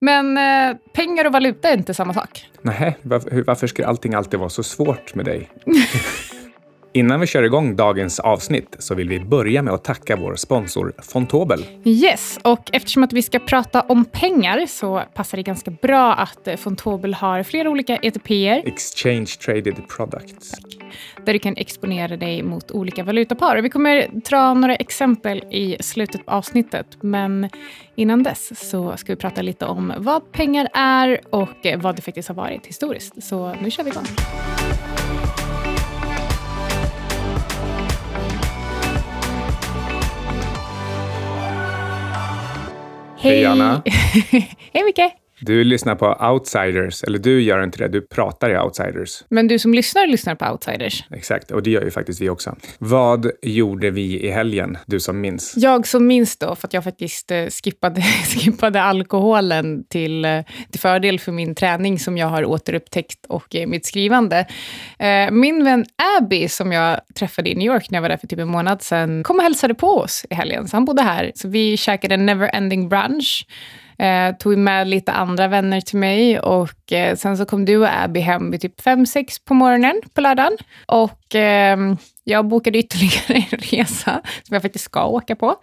Men eh, pengar och valuta är inte samma sak. Nej, varför, varför ska allting alltid vara så svårt med dig? Innan vi kör igång dagens avsnitt så vill vi börja med att tacka vår sponsor Fontobel. Yes, och eftersom att vi ska prata om pengar så passar det ganska bra att eh, Fontobel har flera olika ETPer. Exchange Traded Products. Där du kan exponera dig mot olika valutapar. Vi kommer dra några exempel i slutet på avsnittet. Men innan dess så ska vi prata lite om vad pengar är och eh, vad det faktiskt har varit historiskt. Så nu kör vi igång. Hej, Anna. Hej Micke! Du lyssnar på Outsiders, eller du gör inte det, du pratar i Outsiders. Men du som lyssnar lyssnar på Outsiders. Exakt, och det gör ju faktiskt vi också. Vad gjorde vi i helgen, du som minns? Jag som minns då, för att jag faktiskt eh, skippade, skippade alkoholen till, eh, till fördel för min träning som jag har återupptäckt och eh, mitt skrivande. Min vän Abby, som jag träffade i New York när jag var där för typ en månad sedan, kom och hälsade på oss i helgen. Så han bodde här. Så vi käkade en never ending brunch. Eh, tog med lite andra vänner till mig och eh, sen så kom du och Abby hem vid typ 5-6 på morgonen på lördagen. Och eh, jag bokade ytterligare en resa som jag faktiskt ska åka på.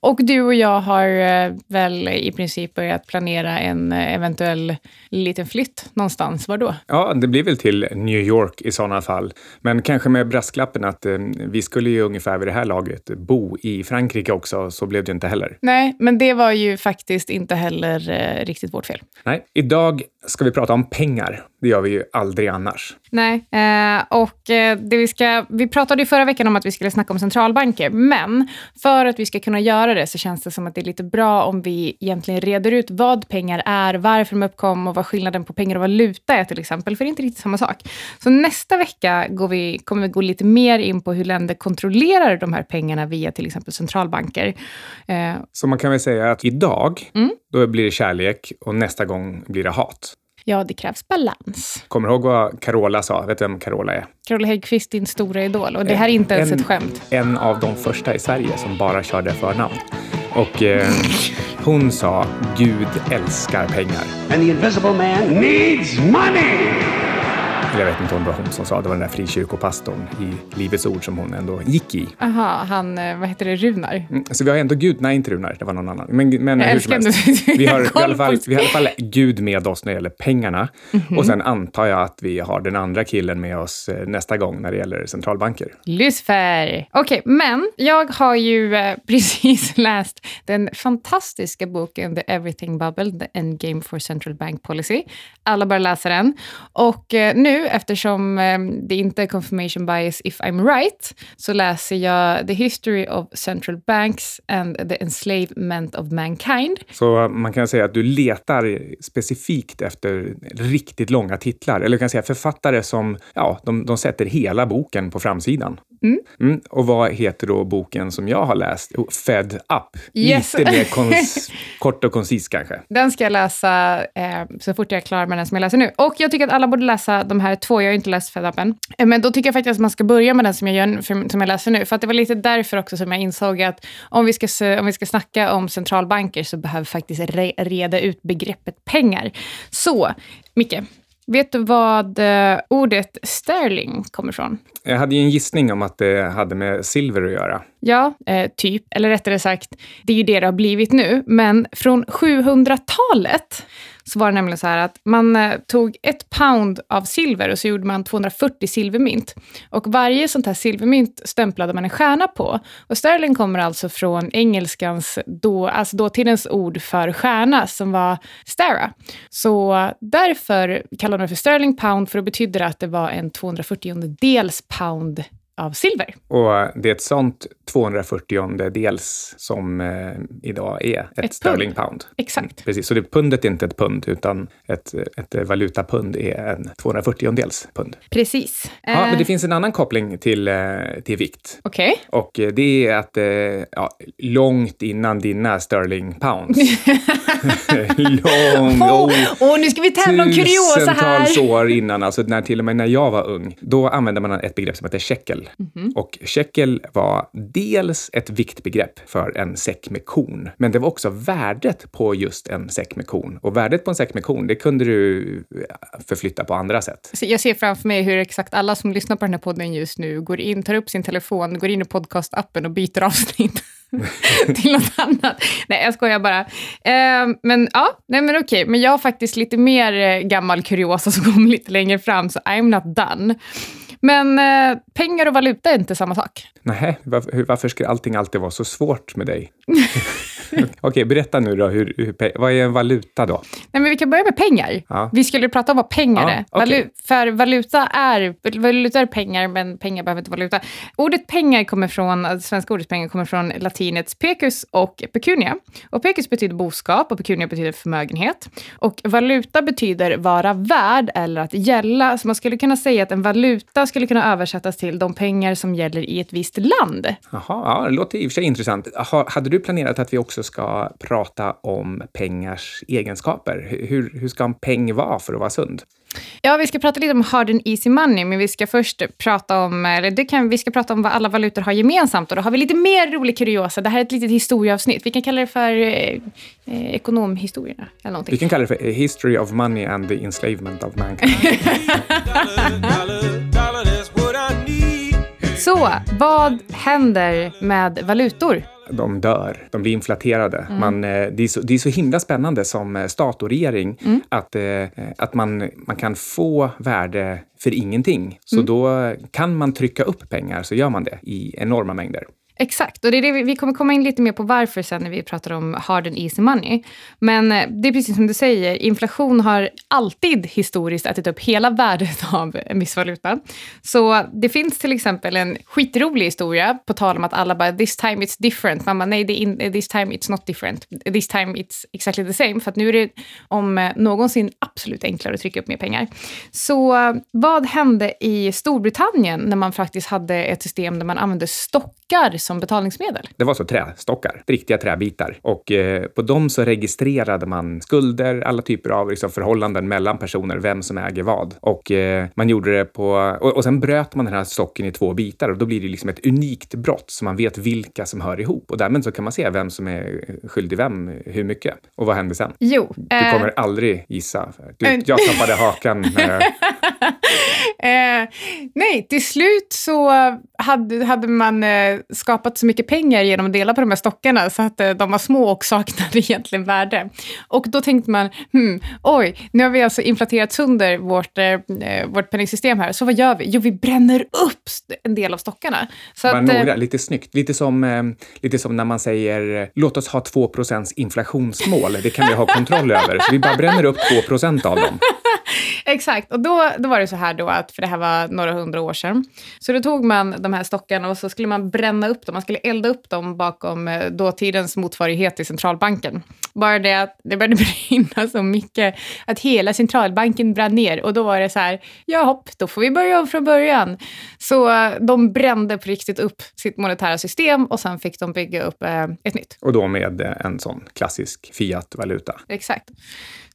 Och du och jag har eh, väl i princip börjat planera en eh, eventuell liten flytt någonstans. Var då? Ja, det blir väl till New York i sådana fall. Men kanske med brasklappen att eh, vi skulle ju ungefär vid det här laget bo i Frankrike också, så blev det inte heller. Nej, men det var ju faktiskt inte heller heller eh, riktigt vårt fel. Nej, idag ska vi prata om pengar. Det gör vi ju aldrig annars. Nej, eh, och eh, det vi, ska, vi pratade ju förra veckan om att vi skulle snacka om centralbanker, men för att vi ska kunna göra det så känns det som att det är lite bra om vi egentligen reder ut vad pengar är, varför de uppkom och vad skillnaden på pengar och valuta är till exempel, för det är inte riktigt samma sak. Så nästa vecka går vi, kommer vi gå lite mer in på hur länder kontrollerar de här pengarna via till exempel centralbanker. Eh, Så man kan väl säga att idag, Mm. då blir det kärlek och nästa gång blir det hat. Ja, det krävs balans. Kommer du ihåg vad Carola sa? Vet du vem Carola är? Carola Häggkvist, din stora idol. Och det här är inte ens En- ett skämt. En av de första i Sverige som bara körde förnamn. Och eh, hon sa Gud älskar pengar. And the invisible man needs money! Eller jag vet inte om det var hon som sa, det var den där frikyrkopastorn i Livets Ord som hon ändå gick i. Aha, han, eh, vad heter det, Runar? Mm, Så vi har ändå Gud, nej inte Runar, det var någon annan. Men, men Jag hur som helst. Vi har, vi, har i alla koll fall, vi har i alla fall Gud med oss när det gäller pengarna. Mhm. Och sen antar jag att vi har den andra killen med oss eh, nästa gång när det gäller centralbanker. Lucifer. Okej, men jag har ju eh, precis läst den fantastiska boken The Everything Bubble, The Endgame for Central Bank Policy. Alla bör läsa den. Och eh, nu, eftersom ehm, det inte är confirmation bias if I'm right, så läser jag The History of Central Banks and the Enslavement of Mankind. Så eh, man kan säga att du letar specifikt efter riktigt långa titlar. Eller du kan säga författare som, ja, de, de sätter hela boken på framsidan. Mm. Och vad heter då boken som jag har läst? Fed Up. Yes. Lite mer kons- kort och koncis kanske. Den ska jag läsa eh, så fort jag är klar med den som jag läser nu. Och jag tycker att alla borde läsa de här två. Jag har ju inte läst Fed Up än. Eh, Men då tycker jag faktiskt att man ska börja med den som jag, gör, för, som jag läser nu. För att det var lite därför också som jag insåg att om vi ska, om vi ska snacka om centralbanker så behöver vi faktiskt re, reda ut begreppet pengar. Så, Micke. Vet du vad eh, ordet sterling kommer ifrån? Jag hade ju en gissning om att det hade med silver att göra. Ja, eh, typ. Eller rättare sagt, det är ju det det har blivit nu. Men från 700-talet så var det nämligen så här att man eh, tog ett pound av silver och så gjorde man 240 silvermynt. Och varje sånt här silvermynt stämplade man en stjärna på. Och sterling kommer alltså från engelskans, då, alltså dåtidens ord för stjärna som var stara. Så därför kallade man det för sterling pound för det betydde att det var en 240 dels pound av silver. Och eh, det är ett sånt 240 dels som eh, idag är ett, Ett sterling pund. pound. Exakt. Precis, så det, pundet är inte ett pund, utan ett, ett valutapund är en 240 dels pund. Precis. Ja, Eh, men det finns en annan koppling till, eh, till vikt. Okej. Och eh, det är att eh, ja, långt innan dina sterling pounds. Lång, Åh, åh, nu ska vi tävla om kuriosa här! Tusentals år innan, alltså när, till och med när jag var ung, då använde man ett begrepp som heter shekel. Mhm. Och shekel var dels ett viktbegrepp för en säck med korn, men det var också värdet på just en säck med korn. Och värdet på en säck med korn, det kunde du eh, förflytta på andra sätt. Jag ser framför mig hur exakt alla som lyssnar på den här podden just nu går in, tar upp sin telefon, går in i podcastappen och byter avsnitt. till något annat. Nej, jag skojar bara. Eh, men ja, nej men okej. Men jag har faktiskt lite mer eh, gammal kuriosa som kommer lite längre fram, så I'm not done. Men eh, pengar och valuta är inte samma sak. Nej, varför, varför ska allting alltid vara så svårt med dig? Okej, berätta nu då. Hur, hur, vad är en valuta då? Nej, men vi kan börja med pengar. Ja. Vi skulle prata om vad pengar ja, är. Okay. Valu för valuta är, valuta är pengar, men pengar behöver inte valuta. Ordet pengar kommer från, svenska ordet pengar kommer från latinets pecus och pecunia. Och pecus betyder boskap och pecunia betyder förmögenhet. Och valuta betyder vara värd eller att gälla. Så man skulle kunna säga att en valuta skulle kunna översättas till de pengar som gäller i ett visst land. Jaha, ja, det låter i och för sig intressant. Hade du planerat att vi också ska prata om pengars egenskaper? Hur, hur ska en peng vara för att vara sund? Ja, vi ska prata lite om hard and easy money, men vi ska först prata om, eller det kan, vi ska prata om vad alla valutor har gemensamt. Och då har vi lite mer rolig kuriosa. Det här är ett litet historieavsnitt. Vi kan kalla det för eh, eh ekonomhistorierna. Eller någonting. Vi kan kalla det för History of Money and the Enslavement of Mankind. Så, vad händer med valutor? De dör, de blir inflaterade. Mm. Man, eh, det, är så, det är så himla spännande som eh, stat och regering mm. att, eh, att man, man kan få värde för ingenting. Så mm. då kan man trycka upp pengar, så gör man det i enorma mängder. Exakt, och det är det vi, vi kommer komma in lite mer på varför sen när vi pratar om hard and easy money. Men eh, det är precis som du säger, inflation har alltid historiskt ätit upp hela värdet av en viss valuta. Så det finns till exempel en skitrolig historia på tal om att alla bara “this time it's different”. Man bara “nej, in, this time it's not different. This time it's exactly the same”. För att nu är det om eh, någonsin absolut enklare att trycka upp mer pengar. Så eh, vad hände i Storbritannien när man faktiskt hade ett system där man använde stockar som betalningsmedel? Det var så trästockar, riktiga träbitar. Och eh, på dem så registrerade man skulder, alla typer av liksom, förhållanden mellan personer, vem som äger vad. Och eh, man gjorde det på... Och, och sen bröt man den här stocken i två bitar och då blir det liksom ett unikt brott så man vet vilka som hör ihop. Och därmed så kan man se vem som är skyldig vem, hur mycket. Och vad hände sen? Jo. Du äh... kommer aldrig gissa. Du, jag tappade hakan. När... eh, nej, till slut så hade, hade man eh, skapat så mycket pengar genom att dela på de här stockarna så att eh, de var små och saknade egentligen värde. Och då tänkte man, hmm, oj, nu har vi alltså inflaterat sönder vårt, eh, vårt penningsystem här, så vad gör vi? Jo, vi bränner upp en del av stockarna. Så att, några, eh, lite snyggt, lite som, eh, lite som när man säger låt oss ha 2% inflationsmål, det kan vi ha kontroll över. Så vi bara bränner upp 2% av dem. Exakt, och då, då var det så här då att, för det här var några hundra år sedan, så då tog man de här stockarna och så skulle man bränna upp dem, man skulle elda upp dem bakom eh, dåtidens motsvarighet till centralbanken. Bara det att det började brinna så mycket att hela centralbanken brann ner och då var det så här, ja hopp, då får vi börja om från början. Så eh, de brände på riktigt upp sitt monetära system och sen fick de bygga upp eh, ett nytt. Och då med en sån klassisk fiat-valuta. Exakt.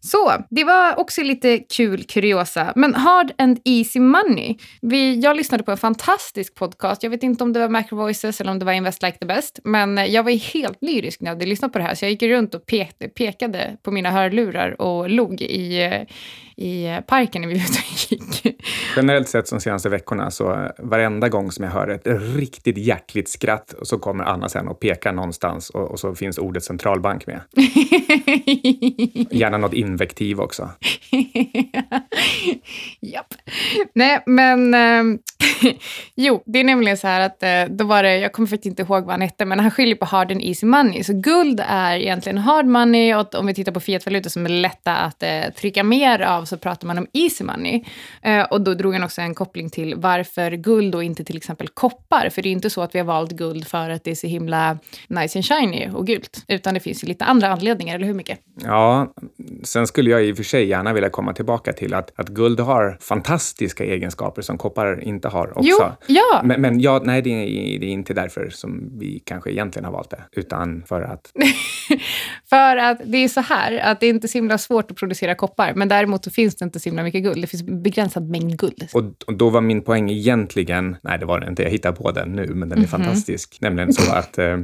Så, det var också lite kul kuriosa. Men hard and easy money. Vi, jag lyssnade på en fantastisk podcast. Jag vet inte om det var Macro Voices eller om det var Invest Like the Best. Men jag var helt lyrisk när jag hade lyssnat på det här. Så jag gick runt och pekade, pekade på mina hörlurar och log i, i parken när vi var ute och gick. Generellt sett de senaste veckorna så varenda gång som jag hör ett riktigt hjärtligt skratt och så kommer Anna sen och pekar någonstans och, och så finns ordet centralbank med. Gärna något invektiv också. Japp. Nej, men eh, jo, det är nämligen så här att eh, då var det, jag kommer faktiskt inte ihåg vad han hette, men han skiljer på hard and easy money. Så guld är egentligen hard money och om vi tittar på fiatvalutor som är lätta att eh, trycka mer av så pratar man om easy money. Eh, och då drog han också en koppling till varför guld och inte till exempel koppar. För det är inte så att vi har valt guld för att det är så himla nice and shiny och gult, utan det finns ju lite andra anledningar, eller hur mycket? Ja, sen skulle jag i och för sig gärna vilja komma tillbaka till att, att guld har fantastiska egenskaper som koppar inte har också. Jo, ja. Men, men ja, nej, det är, det är inte därför som vi kanske egentligen har valt det, utan för att... för att det är så här, att det är inte så himla svårt att producera koppar, men däremot så finns det inte så himla mycket guld. Det finns begränsad mängd guld. Och, och då var min poäng egentligen, nej det var det inte, jag hittar på den nu, men den är mm -hmm. fantastisk. Nämligen så att eh,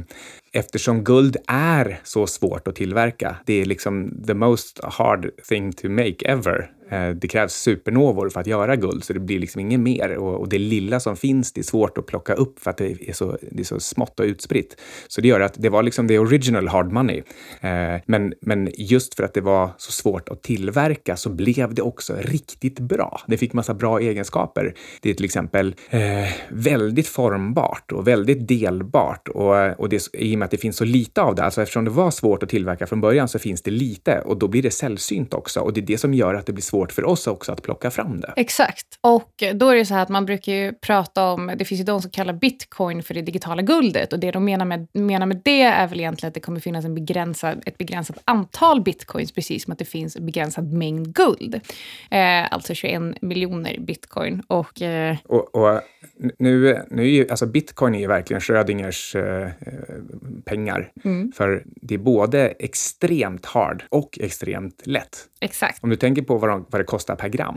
eftersom guld är så svårt att tillverka, det är liksom the most hard thing to make ever, Eh, det krävs supernovor för att göra guld, så det blir liksom inget mer. Och, och, det lilla som finns, det är svårt att plocka upp för att det är så, det är så smått och utspritt. Så det gör att det var liksom the original hard money. Eh, men, men just för att det var så svårt att tillverka så blev det också riktigt bra. Det fick massa bra egenskaper. Det är till exempel eh, väldigt formbart och väldigt delbart. Och, och det, i och med att det finns så lite av det, alltså eftersom det var svårt att tillverka från början så finns det lite och då blir det sällsynt också. Och det är det som gör att det blir svårt svårt för oss också att plocka fram det. Exakt. Och då är det så här att man brukar ju prata om, det finns ju de som kallar bitcoin för det digitala guldet. Och det de menar med, menar med det är väl egentligen att det kommer finnas en begränsad, ett begränsat antal bitcoins, precis som att det finns en begränsad mängd guld. Eh, alltså 21 miljoner bitcoin. Och, eh, och, och nu, nu är ju, alltså bitcoin är ju verkligen Schrödingers eh, pengar. Mm. För det är både extremt hard och extremt lätt. Exakt. Om du tänker på vad, de, vad det kostar per gram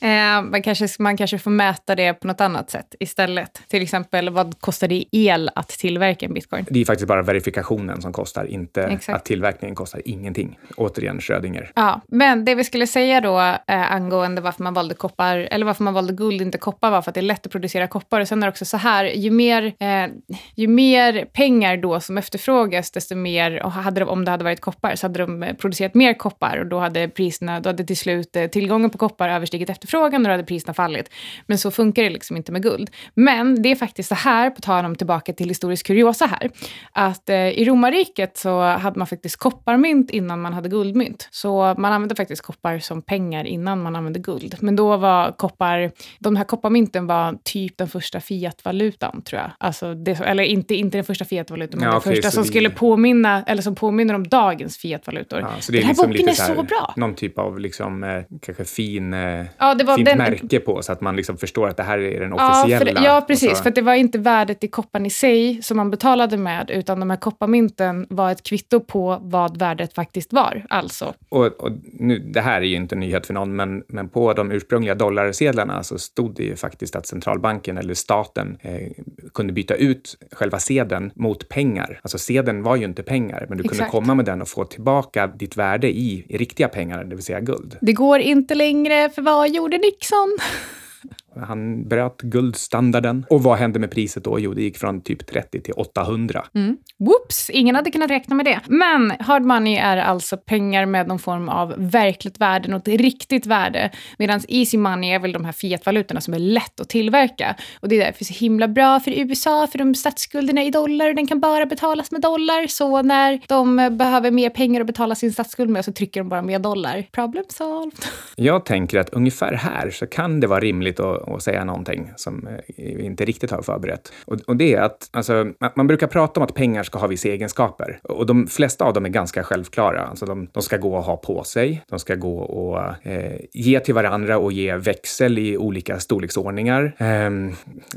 eh, man, kanske, man kanske får mäta det på något annat sätt istället. Till exempel, vad kostar det i el att tillverka en bitcoin? Det är faktiskt bara verifikationen som kostar, inte Exakt. att tillverkningen kostar ingenting. Återigen Schrödinger. Ja, men det vi skulle säga då eh, angående varför man valde koppar, eller varför man valde guld, inte koppar, var för att det är lätt att producera koppar. Och sen är det också så här, ju mer, eh, ju mer pengar då som efterfrågas, desto mer, och hade de, om det hade varit koppar, så hade de producerat mer koppar och då hade priserna, då hade till slut eh, tillgången på koppar koppar överstigit efterfrågan och då hade priserna fallit. Men så funkar det liksom inte med guld. Men det är faktiskt så här, på tal om tillbaka till historisk kuriosa här, att eh, i romarriket så hade man faktiskt kopparmynt innan man hade guldmynt. Så man använde faktiskt koppar som pengar innan man använde guld. Men då var koppar, de här kopparmynten var typ den första fiatvalutan tror jag. Alltså det, eller inte, inte den första fiatvalutan, men ja, den okay, första som det... skulle påminna, eller som påminner om dagens fiatvalutor. Ja, så det den här liksom boken är så, här, bra. Någon typ av liksom, eh, kanske fin fin, eh, ja, det var fint den, märke på så att man liksom förstår att det här är den officiella. Ja, för, ja precis. Så... För det var inte värdet i kopparn i sig som man betalade med, utan de här kopparmynten var ett kvitto på vad värdet faktiskt var. Alltså. Och, och nu, det här är ju inte en nyhet för någon, men, men på de ursprungliga dollarsedlarna så stod det ju faktiskt att centralbanken eller staten eh, kunde byta ut själva sedeln mot pengar. Alltså sedeln var ju inte pengar, men du Exakt. kunde komma med den och få tillbaka ditt värde i, i riktiga pengar, det vill säga guld. Det går inte längre längre, för vad gjorde Nixon? Han bröt guldstandarden. Och vad hände med priset då? Jo, det gick från typ 30 till 800. Mm. Whoops! Ingen hade kunnat räkna med det. Men hard money är alltså pengar med någon form av verkligt värde, något riktigt värde. Medan easy money är väl de här fiatvalutorna som är lätt att tillverka. Och det är därför så himla bra för USA, för de statsskulderna i dollar, den kan bara betalas med dollar. Så när de behöver mer pengar att betala sin statsskuld med så trycker de bara mer dollar. Problem solved. Jag tänker att ungefär här så kan det vara rimligt att och säga någonting som eh, vi inte riktigt har förberett. Och, och det är att alltså, man brukar prata om att pengar ska ha vissa egenskaper och de flesta av dem är ganska självklara. Alltså de, de ska gå att ha på sig, de ska gå och eh, ge till varandra och ge växel i olika storleksordningar. Eh,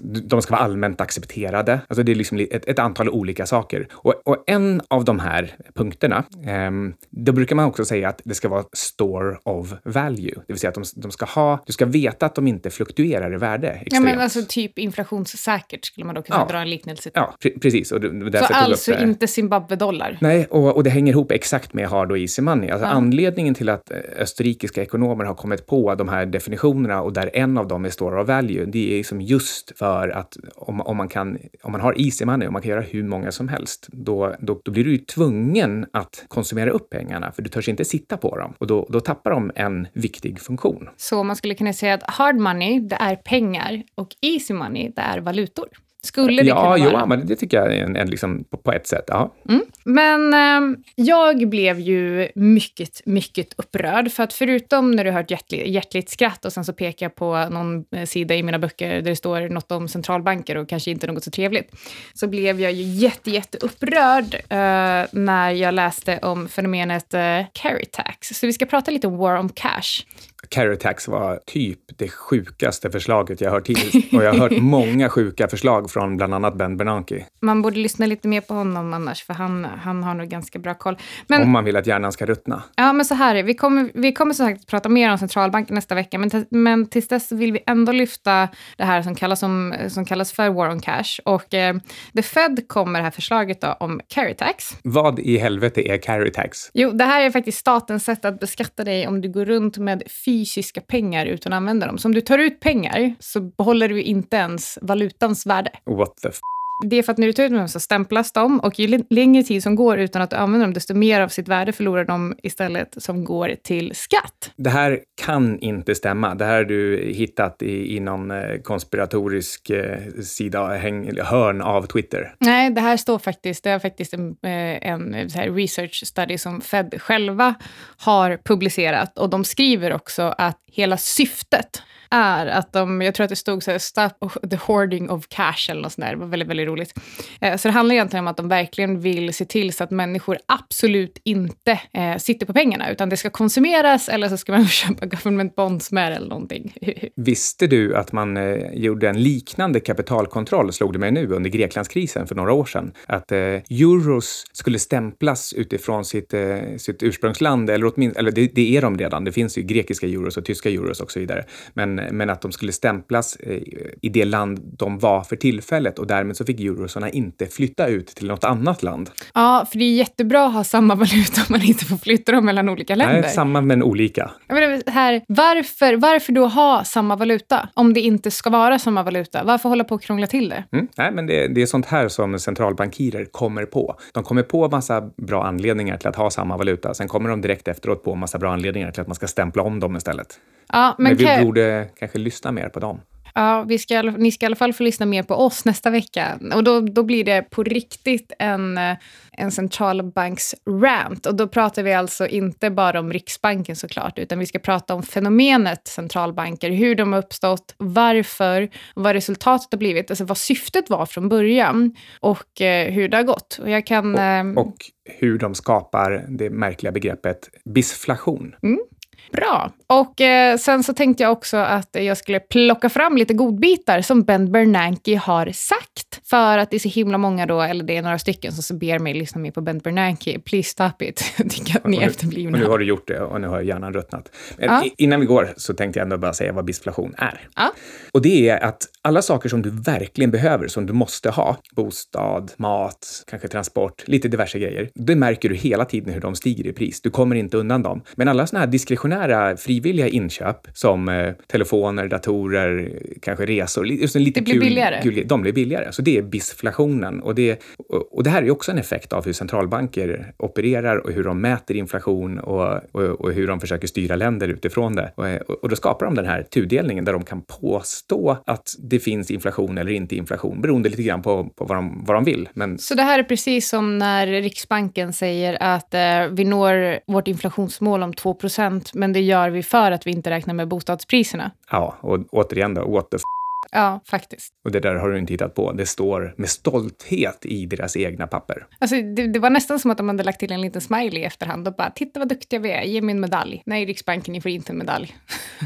de ska vara allmänt accepterade. Alltså det är liksom ett, ett antal olika saker. Och, och, en av de här punkterna, eh, då brukar man också säga att det ska vara store of value, det vill säga att de, de ska ha, du ska veta att de inte fluktuerar varierar i värde extremt. Ja, men alltså typ inflationssäkert skulle man då kunna ja. dra en liknelse till. Ja, pre precis. Och därför Så alltså inte Zimbabwe-dollar? Nej, och, och, det hänger ihop exakt med hard och easy money. Alltså ja. Anledningen till att eh, österrikiska ekonomer har kommit på de här definitionerna och där en av dem är store of value, det är liksom just för att om, om, man, kan, om man har easy money och man kan göra hur många som helst, då, då, då blir du ju tvungen att konsumera upp pengarna, för du törs inte sitta på dem. Och då, då tappar de en viktig funktion. Så man skulle kunna säga att hard money, det är pengar och easy money, det är valutor. Skulle det ja, kunna vara? Ja, men det tycker jag är en, en liksom, på, på, ett sätt. Ja. Mm. Men eh, jag blev ju mycket, mycket upprörd. För att förutom när du hört hjärtligt, hjärtligt skratt och sen så pekar jag på någon eh, sida i mina böcker där det står något om centralbanker och kanske inte något så trevligt, så blev jag ju jätte, jätte upprörd eh, när jag läste om fenomenet eh, carry tax. Så vi ska prata lite war on cash. Carry tax var typ det sjukaste förslaget jag hört hittills. Och jag har hört många sjuka förslag från bland annat Ben Bernanke. Man borde lyssna lite mer på honom annars, för han, han har nog ganska bra koll. Men, Om man vill att hjärnan ska ruttna. Ja, men så här vi kommer, vi kommer som sagt prata mer om centralbanken nästa vecka, men, men tills dess vill vi ändå lyfta det här som kallas, som, som kallas för War on Cash. Och eh, The Fed kommer det här förslaget då om carry tax. Vad i helvete är carry tax? Jo, det här är faktiskt statens sätt att beskatta dig om du går runt med fysiska pengar utan att använda dem. Så om du tar ut pengar så behåller du inte ens valutans värde. What the f- det är för att när du tar ut dem så stämplas de och ju längre tid som går utan att du använder dem, desto mer av sitt värde förlorar de istället som går till skatt. Det här kan inte stämma. Det här har du hittat i, i någon eh, konspiratorisk eh, sida, häng, hörn av Twitter. Nej, det här står faktiskt, det är faktiskt en, eh, en research study som Fed själva har publicerat och de skriver också att hela syftet är att de, jag tror att det stod så här, stop the hoarding of cash eller något sånt där. Det var väldigt, väldigt roligt. Eh, Så det handlar egentligen om att de verkligen vill se till så att människor absolut inte eh, sitter på pengarna, utan det ska konsumeras eller så ska man köpa government bonds med det eller någonting. Visste du att man eh, gjorde en liknande kapitalkontroll, slog det mig nu, under Greklandskrisen för några år sedan? Att eh, euros skulle stämplas utifrån sitt, eh, sitt ursprungsland, eller åtminstone, eller det, det är de redan. Det finns ju grekiska euros och tyska euros och så vidare. Men, men att de skulle stämplas eh, i det land de var för tillfället och därmed så fick eurosarna inte flytta ut till något annat land. Ja, för det är jättebra att ha samma valuta om man inte får flytta dem mellan olika länder. Nej, samma men olika. Menar, här, varför, varför då ha samma valuta om det inte ska vara samma valuta? Varför hålla på och krångla till det? Mm. Nej, men det, det är sånt här som centralbankirer kommer på. De kommer på massa bra anledningar till att ha samma valuta. Sen kommer de direkt efteråt på massa bra anledningar till att man ska stämpla om dem istället. Ja, men Men vi kan- borde kanske lyssna mer på dem. Ja, vi ska, ni ska i alla fall få lyssna mer på oss nästa vecka. Och då, då blir det på riktigt en, eh, en centralbanks-rant. Och då pratar vi alltså inte bara om Riksbanken såklart, utan vi ska prata om fenomenet centralbanker, hur de har uppstått, varför, vad resultatet har blivit, alltså vad syftet var från början och eh, hur det har gått. Och jag kan... ehm, Och hur de skapar det märkliga begreppet bisflation. Bra. Och eh, sen så tänkte jag också att jag skulle plocka fram lite godbitar som Ben Bernanke har sagt. För att det är så himla många då, eller det är några stycken som ber mig lyssna mer på Ben Bernanke. Please stop it. Jag tycker att ni är efterblivna. och nu har du gjort det och nu har hjärnan ruttnat. Men Ja. innan vi går så tänkte jag ändå bara säga vad bisflation är. Ja. Och det är att alla saker som du verkligen behöver, som du måste ha, bostad, mat, kanske transport, lite diverse grejer, det märker du hela tiden hur de stiger i pris. Du kommer inte undan dem. Men alla såna här diskretionära frivilliga inköp som eh, telefoner, datorer, kanske resor, just en lite Det blir kul, billigare. kul, de blir billigare. Så det är bisflationen. Och det, och, och det här är också en effekt av hur centralbanker opererar och hur de mäter inflation och, och, och hur de försöker styra länder utifrån det. Och, och då skapar de den här tudelningen där de kan påstå att det finns inflation eller inte inflation, beroende lite grann på, på vad, de, vad de vill. Men Så det här är precis som när Riksbanken säger att eh, vi når vårt inflationsmål om 2 men det gör vi för att vi inte räknar med bostadspriserna. ja, och återigen då, what the f- Ja, faktiskt. och det där har du inte hittat på. Det står med stolthet i deras egna papper. Alltså, det, det var nästan som att de hade lagt till en liten smiley i efterhand och bara “titta vad duktiga vi är, ge mig en medalj”. Nej, Riksbanken, ni får inte en medalj.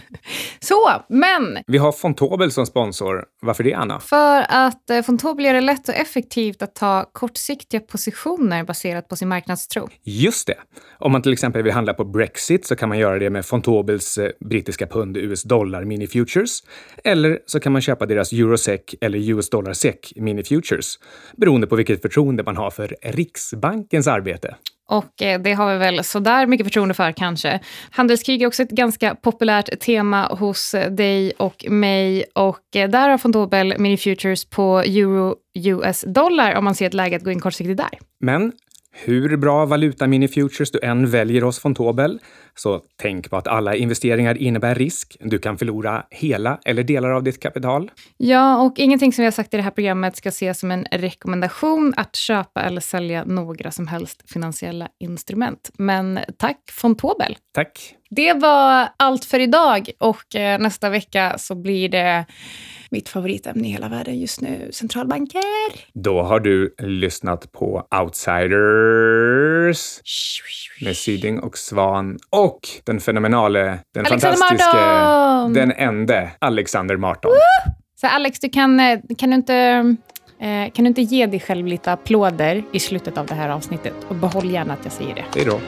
Så, men Vi har Fontobel som sponsor. Varför det, Anna? för att eh, Fontobel gör det lätt och effektivt att ta kortsiktiga positioner baserat på sin marknadstro. Just det. Om man till exempel vill handla på Brexit så kan man göra det med Fontobels eh, brittiska pund US dollar mini futures. Eller så kan man köpa deras eurosec eller US dollar sec mini futures. Beroende på vilket förtroende man har för Riksbankens arbete. Och eh, det har vi väl sådär mycket förtroende för kanske. Handelskrig är också ett ganska populärt tema hos eh, dig och mig. Och eh, där har Fontobel Mini Futures på euro US dollar om man ser ett läge att gå in kortsiktigt där. Men hur bra valuta mini futures du än väljer hos Fontobel, så tänk på att alla investeringar innebär risk. Du kan förlora hela eller delar av ditt kapital. Ja, och ingenting som vi har sagt i det här programmet ska ses som en rekommendation att köpa eller sälja några som helst finansiella instrument. Men tack Fontobel! Tack! Det var allt för idag och eh, nästa vecka så blir det mitt favoritämne i hela världen just nu, centralbanker. Då har du lyssnat på Outsiders med Syding och Svan och den fenomenale, den Alexander fantastiske, Marton! den ende Alexander Marton. Så Alex, du kan, eh, kan, du inte, eh, kan du inte ge dig själv lite applåder i slutet av det här avsnittet? Och behåll gärna att jag säger det. Hej då.